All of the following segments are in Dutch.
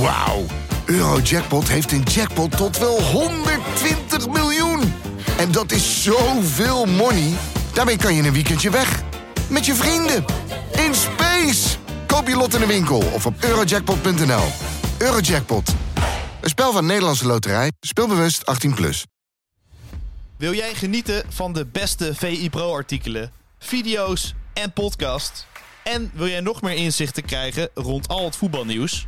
Wauw. Eurojackpot heeft een jackpot tot wel 120 miljoen. En dat is zoveel money. Daarmee kan je een weekendje weg. Met je vrienden. In space. Koop je lot in de winkel of op eurojackpot.nl. Eurojackpot. Een spel van Nederlandse Loterij. Speelbewust 18+. Plus. Wil jij genieten van de beste VI Pro-artikelen, video's en podcasts? En wil jij nog meer inzichten krijgen rond al het voetbalnieuws?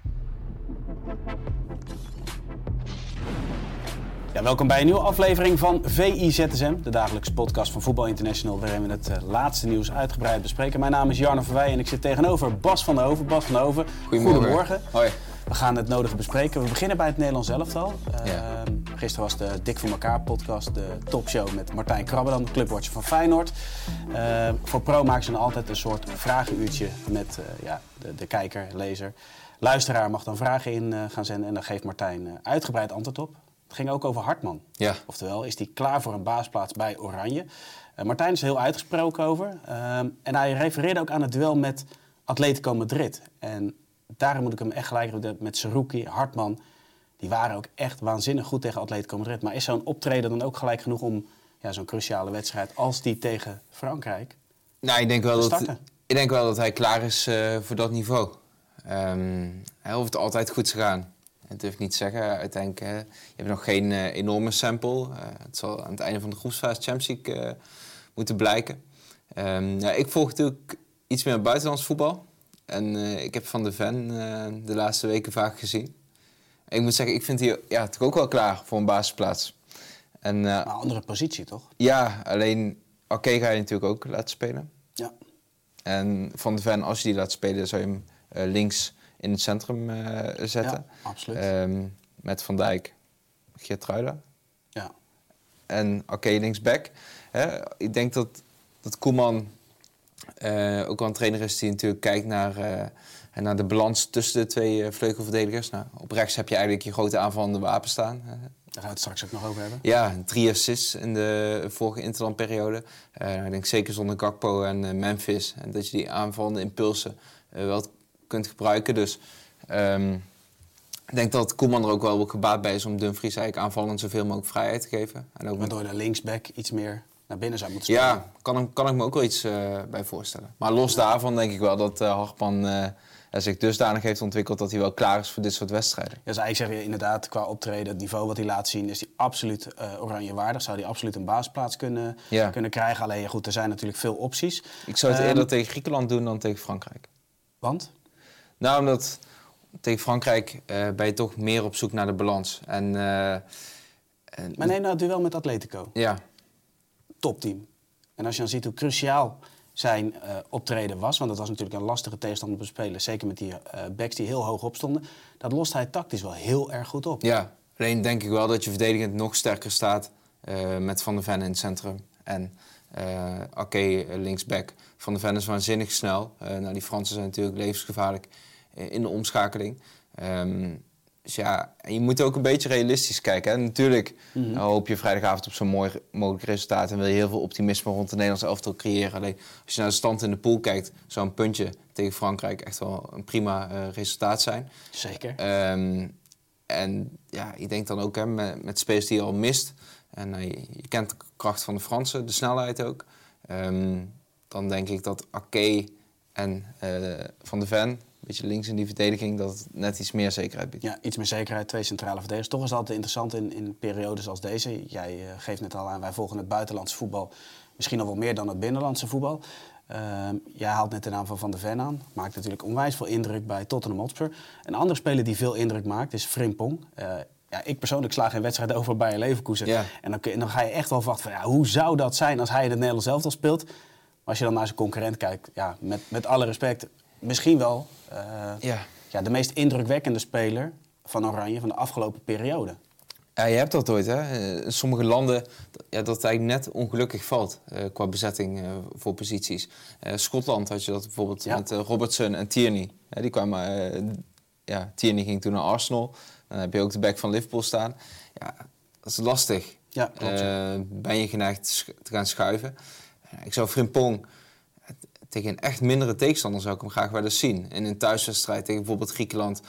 Ja, welkom bij een nieuwe aflevering van VIZSM, de dagelijkse podcast van Voetbal International, waarin we het eh, laatste nieuws uitgebreid bespreken. Mijn naam is Jarno Verwij en ik zit tegenover Bas van der Hoven. Bas van der Hoven, goedemorgen. Hoi. We gaan het nodige bespreken. We beginnen bij het Nederlands elftal. Ja. Ehm, gisteren was de Dik voor elkaar podcast, de topshow met Martijn Krabbe, de clubwatcher van Feyenoord. Ehm, voor Pro maken ze dan altijd een soort vragenuurtje met eh, ja, de, de kijker, lezer. Luisteraar mag dan vragen in eh, gaan zenden en daar geeft Martijn eh, uitgebreid antwoord op. Het ging ook over Hartman. Ja. Oftewel, is hij klaar voor een baasplaats bij Oranje? Eh, Martijn is er heel uitgesproken over. Ehm, en hij refereerde ook aan het duel met Atletico Madrid. En daarom moet ik hem echt gelijk hebben met Seruki, Hartman. Die waren ook echt waanzinnig goed tegen Atletico Madrid. Maar is zo'n optreden dan ook gelijk genoeg om ja, zo'n cruciale wedstrijd als die tegen Frankrijk? Nou, ik denk wel, Te dat, starten. ik denk wel dat hij klaar is eh, voor dat niveau. Ehm, hij hoeft altijd goed te Dat durf ik niet te zeggen. Uiteindelijk, eh, je hebt nog geen eh, enorme sample. Eh, het zal aan het einde van de groepsfase Champions League eh, moeten blijken. Ehm, ik volg natuurlijk iets meer buitenlands voetbal. En ik heb Van de Ven de laatste weken vaak gezien. En ik moet zeggen, ik vind hij ja, toch ook wel klaar voor een basisplaats. En Maar andere positie, toch? ja, alleen Oké ga je natuurlijk ook laten spelen. Ja. En Van de Ven, als je die laat spelen, zou je hem links in het centrum eh, zetten. Ja, absoluut. Ehm, met Van Dijk, Geertruida. ja. En Oké linksback. Hè? Ik denk dat, dat Koeman eh, ook wel een trainer is die natuurlijk kijkt naar, eh, naar de balans tussen de twee vleugelverdedigers. Nou, op rechts heb je eigenlijk je grote aanvallende wapen staan. Daar gaan we het straks ook nog over hebben. Ja, drie assists in de vorige interlandperiode. Eh ik denk zeker zonder Gakpo en Memphis. En dat je die aanvallende impulsen wel kunt gebruiken. Dus ehm, ik denk dat Koeman er ook wel gebaat bij is om Dumfries eigenlijk aanvallend zoveel mogelijk vrijheid te geven. En ook Waardoor de linksback iets meer naar binnen zou moeten spelen. ja, kan, ik- kan ik me ook wel iets eh, bij voorstellen. Maar los daarvan denk ik wel dat eh Hartman eh, zich dusdanig heeft ontwikkeld dat hij wel klaar is voor dit soort wedstrijden. Ja, dus eigenlijk zeg je inderdaad, qua optreden, het niveau wat hij laat zien, is hij absoluut oranje waardig. Zou hij absoluut een baasplaats kunnen, Ja. kunnen krijgen. Alleen goed, er zijn natuurlijk veel opties. Ik zou het Ehm, eerder tegen Griekenland doen dan tegen Frankrijk. Want? Nou, omdat tegen Frankrijk eh, ben je toch meer op zoek naar de balans. En, eh, en- Maar neem nou het duel met Atletico. ja, Topteam. En als je dan ziet hoe cruciaal zijn eh, optreden was, want dat was natuurlijk een lastige tegenstander te spelen, zeker met die backs die heel hoog opstonden, dat lost hij tactisch wel heel erg goed op. ja, alleen denk ik wel dat je verdedigend nog sterker staat met Van der Ven in het centrum. En Ake eh, linksback. Van der Ven is waanzinnig snel. Nou, die Fransen zijn natuurlijk levensgevaarlijk in de omschakeling. Ehm, dus ja, en je moet ook een beetje realistisch kijken. Hè. Natuurlijk Mhm. nou, hoop je vrijdagavond op zo'n mooi mogelijk resultaat... en wil je heel veel optimisme rond de Nederlandse elftal creëren. Alleen als je naar de stand in de pool kijkt... zou een puntje tegen Frankrijk echt wel een prima eh, resultaat zijn. Zeker. Ehm, en ja, ik denk dan ook hè, met, met spelers die je al mist. En eh, je, je kent de kracht van de Fransen, de snelheid ook. Ehm, dan denk ik dat Ake en eh, Van de Ven, beetje links in die verdediging, dat het net iets meer zekerheid biedt. Ja, iets meer zekerheid, twee centrale verdedigers. Toch is altijd interessant in, in periodes als deze. Jij eh, geeft net al aan, wij volgen het buitenlandse voetbal misschien nog wel meer dan het binnenlandse voetbal. Ehm, jij haalt net de naam van Van der Ven aan. Maakt natuurlijk onwijs veel indruk bij Tottenham Hotspur. Een andere speler die veel indruk maakt is Frimpong. Eh, ja, ik persoonlijk sla geen wedstrijd over bij Leverkusen. Ja. En dan, dan ga je echt wel verwachten van ja, hoe zou dat zijn als hij in het Nederlands elftal speelt. Maar als je dan naar zijn concurrent kijkt, ja, met, met alle respect, misschien wel eh, Ja. ja, de meest indrukwekkende speler van Oranje van de afgelopen periode. Ja, je hebt dat ooit, hè? Eh, In sommige landen ja, dat het eigenlijk net ongelukkig valt eh, qua bezetting voor posities. Schotland had je dat bijvoorbeeld Ja. met Robertson en Tierney. Die kwamen ja, Tierney ging toen naar Arsenal. Dan heb je ook de back van Liverpool staan. Ja, dat is lastig. Ja, klopt, ben je geneigd te gaan schuiven? Ik zou Frimpong tegen een echt mindere tegenstander zou ik hem graag wel eens zien. In een thuiswedstrijd tegen bijvoorbeeld Griekenland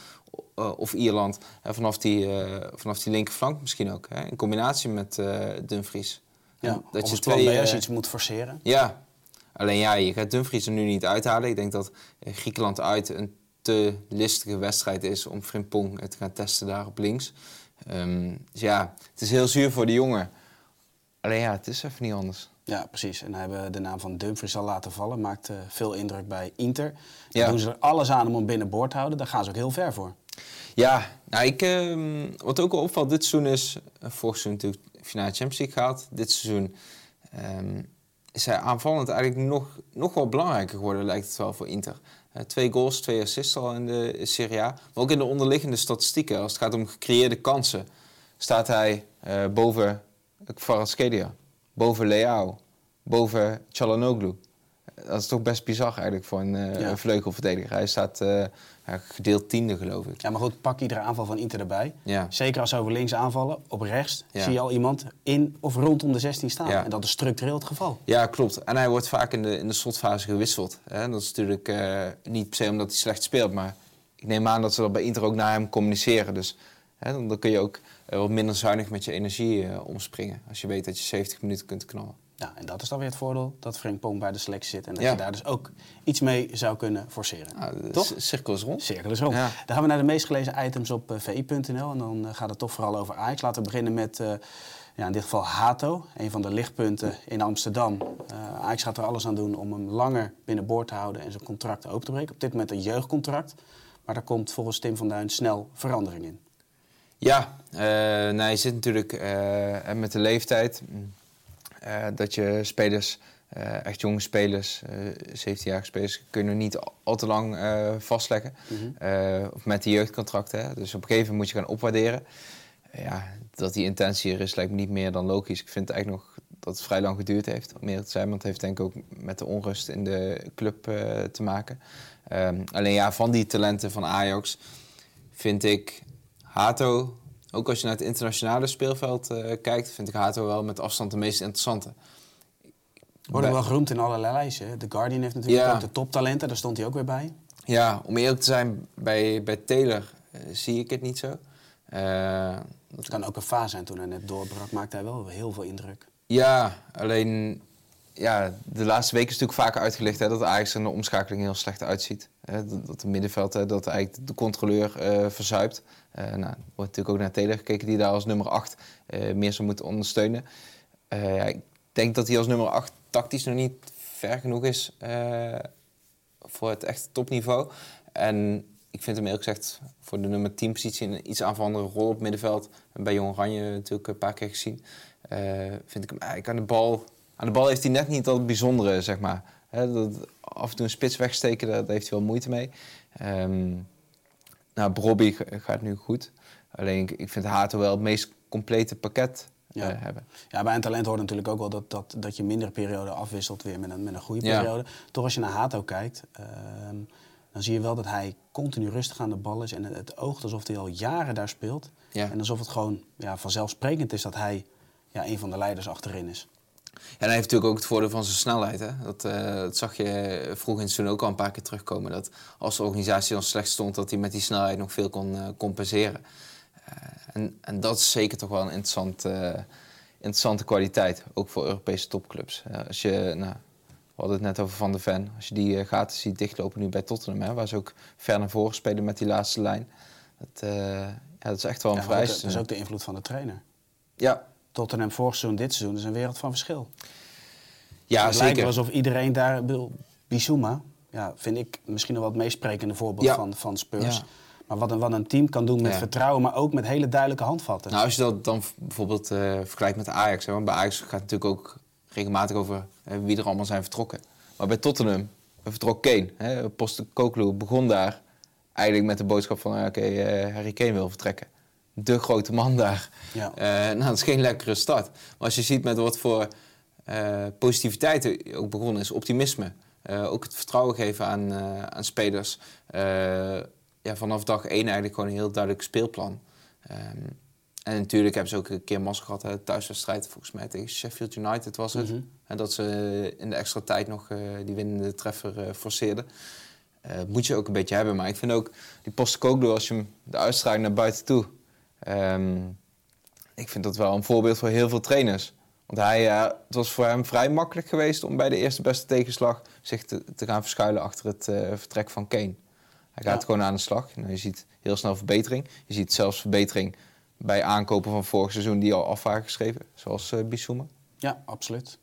eh, of Ierland. eh, vanaf, die, eh, vanaf die linkerflank misschien ook. Hè, in combinatie met eh, Dumfries. Ja, En dat je twee, als je iets moet forceren. ja, alleen ja, je gaat Dumfries er nu niet uithalen. Ik denk dat Griekenland uit een te listige wedstrijd is om Frimpong te gaan testen daar op links. Ehm, dus ja, het is heel zuur voor de jongen. Alleen ja, het is even niet anders. Ja, precies. En hebben de naam van Dumfries al laten vallen. Maakt eh, veel indruk bij Inter. Dan Ja. doen ze er alles aan om hem binnenboord te houden. Daar gaan ze ook heel ver voor. Ja, nou, ik, ehm, wat ook wel opvalt dit seizoen is... eh, vorig seizoen natuurlijk finale Champions League gehaald. Dit seizoen ehm, is hij aanvallend eigenlijk nog, nog wel belangrijker geworden, lijkt het wel, voor Inter. Eh, twee goals, twee assists al in de Serie A. Maar ook in de onderliggende statistieken, als het gaat om gecreëerde kansen... staat hij boven Kvaratskhelia, boven Leao, boven Çalhanoğlu. Dat is toch best bizar eigenlijk voor een, eh, Ja. een vleugelverdediger. Hij staat eh, gedeeld tiende, geloof ik. Ja, maar goed, pak iedere aanval van Inter erbij. Ja. Zeker als ze over links aanvallen, op rechts Ja. zie je al iemand in of rondom de 16 staan. Ja. En dat is structureel het geval. Ja, klopt. En hij wordt vaak in de, in de slotfase gewisseld. Hè? Dat is natuurlijk eh, niet per se omdat hij slecht speelt, maar ik neem aan dat ze dat bij Inter ook naar hem communiceren. Dus dan dan kun je ook eh, wat minder zuinig met je energie eh, omspringen. Als je weet dat je 70 minuten kunt knallen. Ja, en dat is dan weer het voordeel dat Frank Pong bij de selectie zit. En dat Ja. je daar dus ook iets mee zou kunnen forceren. Nou, de Toch? cirkel is rond. Cirkel is rond. Ja. Dan gaan we naar de meest gelezen items op eh, vi.nl. En dan gaat het toch vooral over Ajax. Laten we beginnen met ja, in dit geval Hato. Een van de lichtpunten in Amsterdam. Eh, Ajax gaat er alles aan doen om hem langer binnenboord te houden en zijn contract open te breken. Op dit moment een jeugdcontract. Maar daar komt volgens Tim van Duin snel verandering in. Ja, eh nou, je zit natuurlijk eh, met de leeftijd mm, eh, dat je spelers, echt jonge spelers, eh 17-jarige spelers, kunnen niet al, te lang vastleggen. Of met die jeugdcontracten. Hè. Dus op een gegeven moment moet je gaan opwaarderen. ja, dat die intentie er is, lijkt me niet meer dan logisch. Ik vind eigenlijk nog dat het vrij lang geduurd heeft om meer te zijn. Want het heeft denk ik ook met de onrust in de club te maken. Ehm, alleen ja, van die talenten van Ajax vind ik Hato, ook als je naar het internationale speelveld eh, kijkt, vind ik Hato wel met afstand de meest interessante. Worden Bij- wel geroemd in allerlei lijsten. The Guardian heeft natuurlijk Ja. ook de toptalenten. Daar stond hij ook weer bij. Ja, om eerlijk te zijn, bij, bij Taylor eh, zie ik het niet zo. Eh, Het kan ook een fase zijn toen hij net doorbrak. Maakte hij wel heel veel indruk. ja, alleen ja, de laatste weken is natuurlijk vaker uitgelicht hè, dat Ajax in de omschakeling heel slecht uitziet. Hè, dat, het middenveld, hè, dat eigenlijk de controleur eh, verzuipt. Eh nou, er wordt natuurlijk ook naar Taylor gekeken die daar als nummer 8 eh, meer zou moeten ondersteunen. Ik denk dat hij als nummer 8 tactisch nog niet ver genoeg is voor het echt topniveau. En ik vind hem eerlijk gezegd voor de nummer 10 positie een iets aanvallende rol op middenveld. En bij Jong Oranje natuurlijk een paar keer gezien. Vind ik hem eigenlijk aan de bal... Aan de bal heeft hij net niet dat bijzondere, zeg maar. Dat af en toe een spits wegsteken, daar, daar heeft hij wel moeite mee. Ehm nou, Brobby ga- gaat nu goed. Alleen ik, vind Hato wel het meest complete pakket Ja. eh, hebben. Ja, bij een talent hoort natuurlijk ook wel dat, dat, dat je mindere periode afwisselt weer met een, met een goede Ja. periode. Toch als je naar Hato kijkt, ehm, dan zie je wel dat hij continu rustig aan de bal is. En het, het oogt alsof hij al jaren daar speelt. Ja. En alsof het gewoon ja, vanzelfsprekend is dat hij ja, een van de leiders achterin is. Ja, en hij heeft natuurlijk ook het voordeel van zijn snelheid. Hè? Dat, eh, dat zag je vroeger in het seizoen ook al een paar keer terugkomen. Dat als de organisatie dan slecht stond, dat hij met die snelheid nog veel kon eh, compenseren. Eh, en, en dat is zeker toch wel een interessant, eh, interessante kwaliteit. Ook voor Europese topclubs. Als je, nou, we hadden het net over Van de Ven. Als je die gaten ziet dichtlopen nu bij Tottenham, hè, waar ze ook ver naar voren spelen met die laatste lijn. Dat, ja, dat is echt wel een Ja, vereiste. dat is ook de invloed van de trainer. Ja, Tottenham vorig seizoen, dit seizoen is een wereld van verschil. ja het lijkt zeker. wel alsof iedereen daar... Bissouma, ja, vind ik misschien nog wel het meest sprekende voorbeeld Ja. van, van Spurs. Ja. Maar wat een, wat een team kan doen met Ja. vertrouwen, maar ook met hele duidelijke handvatten. Nou, als je dat dan bijvoorbeeld eh, vergelijkt met Ajax. Hè, want bij Ajax gaat het natuurlijk ook regelmatig over eh, wie er allemaal zijn vertrokken. Maar bij Tottenham vertrok Kane. Hè, Postecoglou begon daar eigenlijk met de boodschap van... ah, oké, eh, Harry Kane wil vertrekken. De grote man daar. Ja. Eh, nou, dat is geen lekkere start. Maar als je ziet met wat voor eh, positiviteit ook begonnen is, optimisme. eh, ook het vertrouwen geven aan, aan spelers. ja, vanaf dag één eigenlijk gewoon een heel duidelijk speelplan. Ehm, en natuurlijk hebben ze ook een keer massa gehad, hè, thuiswedstrijd volgens mij tegen Sheffield United was het. Mhm. En dat ze in de extra tijd nog die winnende treffer forceerden. Moet je ook een beetje hebben. Maar ik vind ook die Postecoglou, als je hem de uitstraling naar buiten toe... ehm, ik vind dat wel een voorbeeld voor heel veel trainers. Want hij, eh, het was voor hem vrij makkelijk geweest om bij de eerste beste tegenslag zich te, te gaan verschuilen achter het eh, vertrek van Kane. Hij gaat Ja. gewoon aan de slag. Nou, je ziet heel snel verbetering. Je ziet zelfs verbetering bij aankopen van vorig seizoen die al af waren geschreven, zoals eh Bissouma. Ja, absoluut.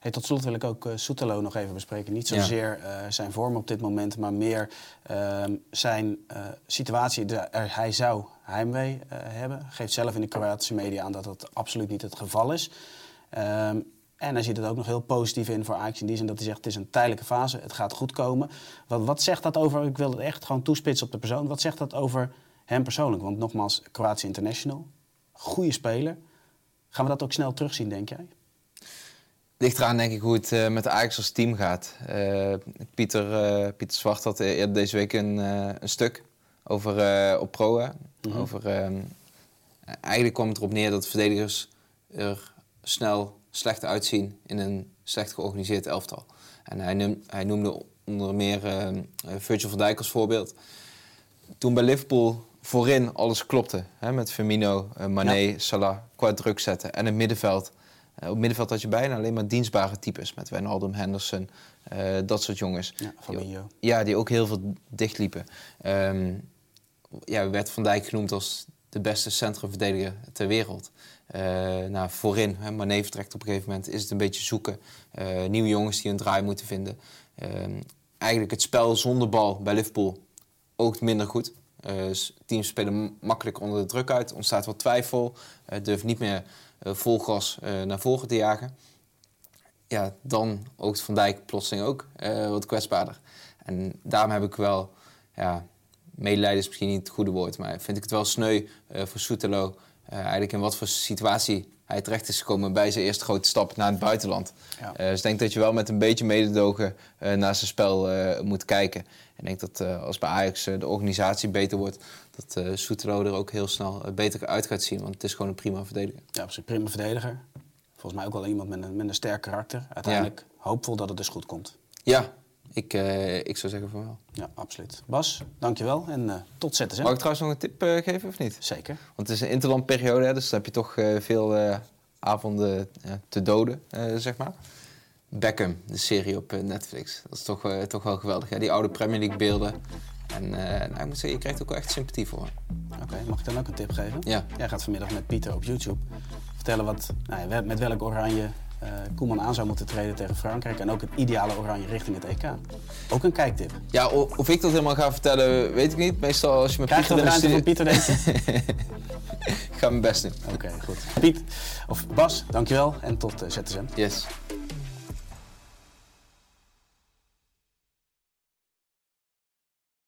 Hey, tot slot wil ik ook eh Soetelo nog even bespreken. Niet zozeer eh, zijn vorm op dit moment, maar meer ehm, zijn eh, situatie. De, er, hij zou heimwee hebben. Geeft zelf in de Kroatische media aan dat dat absoluut niet het geval is. Ehm, en hij ziet het ook nog heel positief in voor Ajax in die zin dat hij zegt het is een tijdelijke fase, het gaat goed komen. Wat, wat zegt dat over, ik wil het echt gewoon toespitsen op de persoon, wat zegt dat over hem persoonlijk? Want nogmaals, Kroatië International, goede speler. Gaan we dat ook snel terugzien, denk jij? Ligt eraan denk ik hoe het eh, met de Ajax als team gaat. Eh, Pieter, eh, Pieter Zwart had eerder deze week een, een stuk over op Pro. Mhm. over, ehm, eigenlijk kwam het erop neer dat verdedigers er snel slecht uitzien in een slecht georganiseerd elftal. En hij, noem- hij noemde onder meer ehm, eh, Virgil van Dijk als voorbeeld. Toen bij Liverpool voorin alles klopte, hè, met Firmino, Mané, Salah, qua druk zetten. En het middenveld. Eh, op het middenveld had je bijna alleen maar dienstbare types. Met Wijnaldum, Henderson, eh, dat soort jongens. Ja, Fabinho. Ja, die ook heel veel dichtliepen. Ehm ja, werd Van Dijk genoemd als de beste centrumverdediger ter wereld. Eh nou, voorin, hè, Mané vertrekt op een gegeven moment, is het een beetje zoeken. Nieuwe jongens die een draai moeten vinden. Ehm, eigenlijk het spel zonder bal bij Liverpool ook minder goed. Teams spelen makkelijk onder de druk uit, ontstaat wat twijfel. Durft niet meer vol gas eh, naar voren te jagen. Ja, dan oogt Van Dijk plotseling ook eh, wat kwetsbaarder. En daarom heb ik wel, ja, medelijden is misschien niet het goede woord, maar vind ik het wel sneu eh, voor Soetelo. Eh, eigenlijk in wat voor situatie hij terecht is gekomen bij zijn eerste grote stap naar het buitenland. Ja. Eh, dus ik denk dat je wel met een beetje mededogen eh, naar zijn spel moet kijken. En ik denk dat als bij Ajax de organisatie beter wordt, dat Soetelo er ook heel snel beter uit gaat zien. Want het is gewoon een prima verdediger. Ja, absoluut prima verdediger. Volgens mij ook wel iemand met een, met een sterk karakter. Uiteindelijk hoopvol dat het dus goed komt. Ja, ik, eh, ik zou zeggen van wel. Ja, absoluut. Bas, dankjewel en eh, tot ZSM. Mag ik trouwens nog een tip eh, geven of niet? Zeker. Want het is een interlandperiode, hè, dus dan heb je toch eh, veel eh, avonden te doden, eh, zeg maar. Beckham, de serie op Netflix. Dat is toch, eh, toch wel geweldig. Hè? Die oude Premier League beelden. En eh, nou, ik moet zeggen, je krijgt ook wel echt sympathie voor. Oké, mag ik dan ook een tip geven? Ja. Jij gaat vanmiddag met Pieter op YouTube vertellen wat, nou ja, met welk oranje eh, Koeman aan zou moeten treden tegen Frankrijk. En ook het ideale oranje richting het EK. Ook een kijktip. Ja, of ik dat helemaal ga vertellen, weet ik niet. Meestal als je met Krijg je Pieter de in de ruimte van. Pieter denk je? ik ga mijn best doen. Oké, goed. Piet, of Bas, dankjewel en tot eh, ZSM. Yes.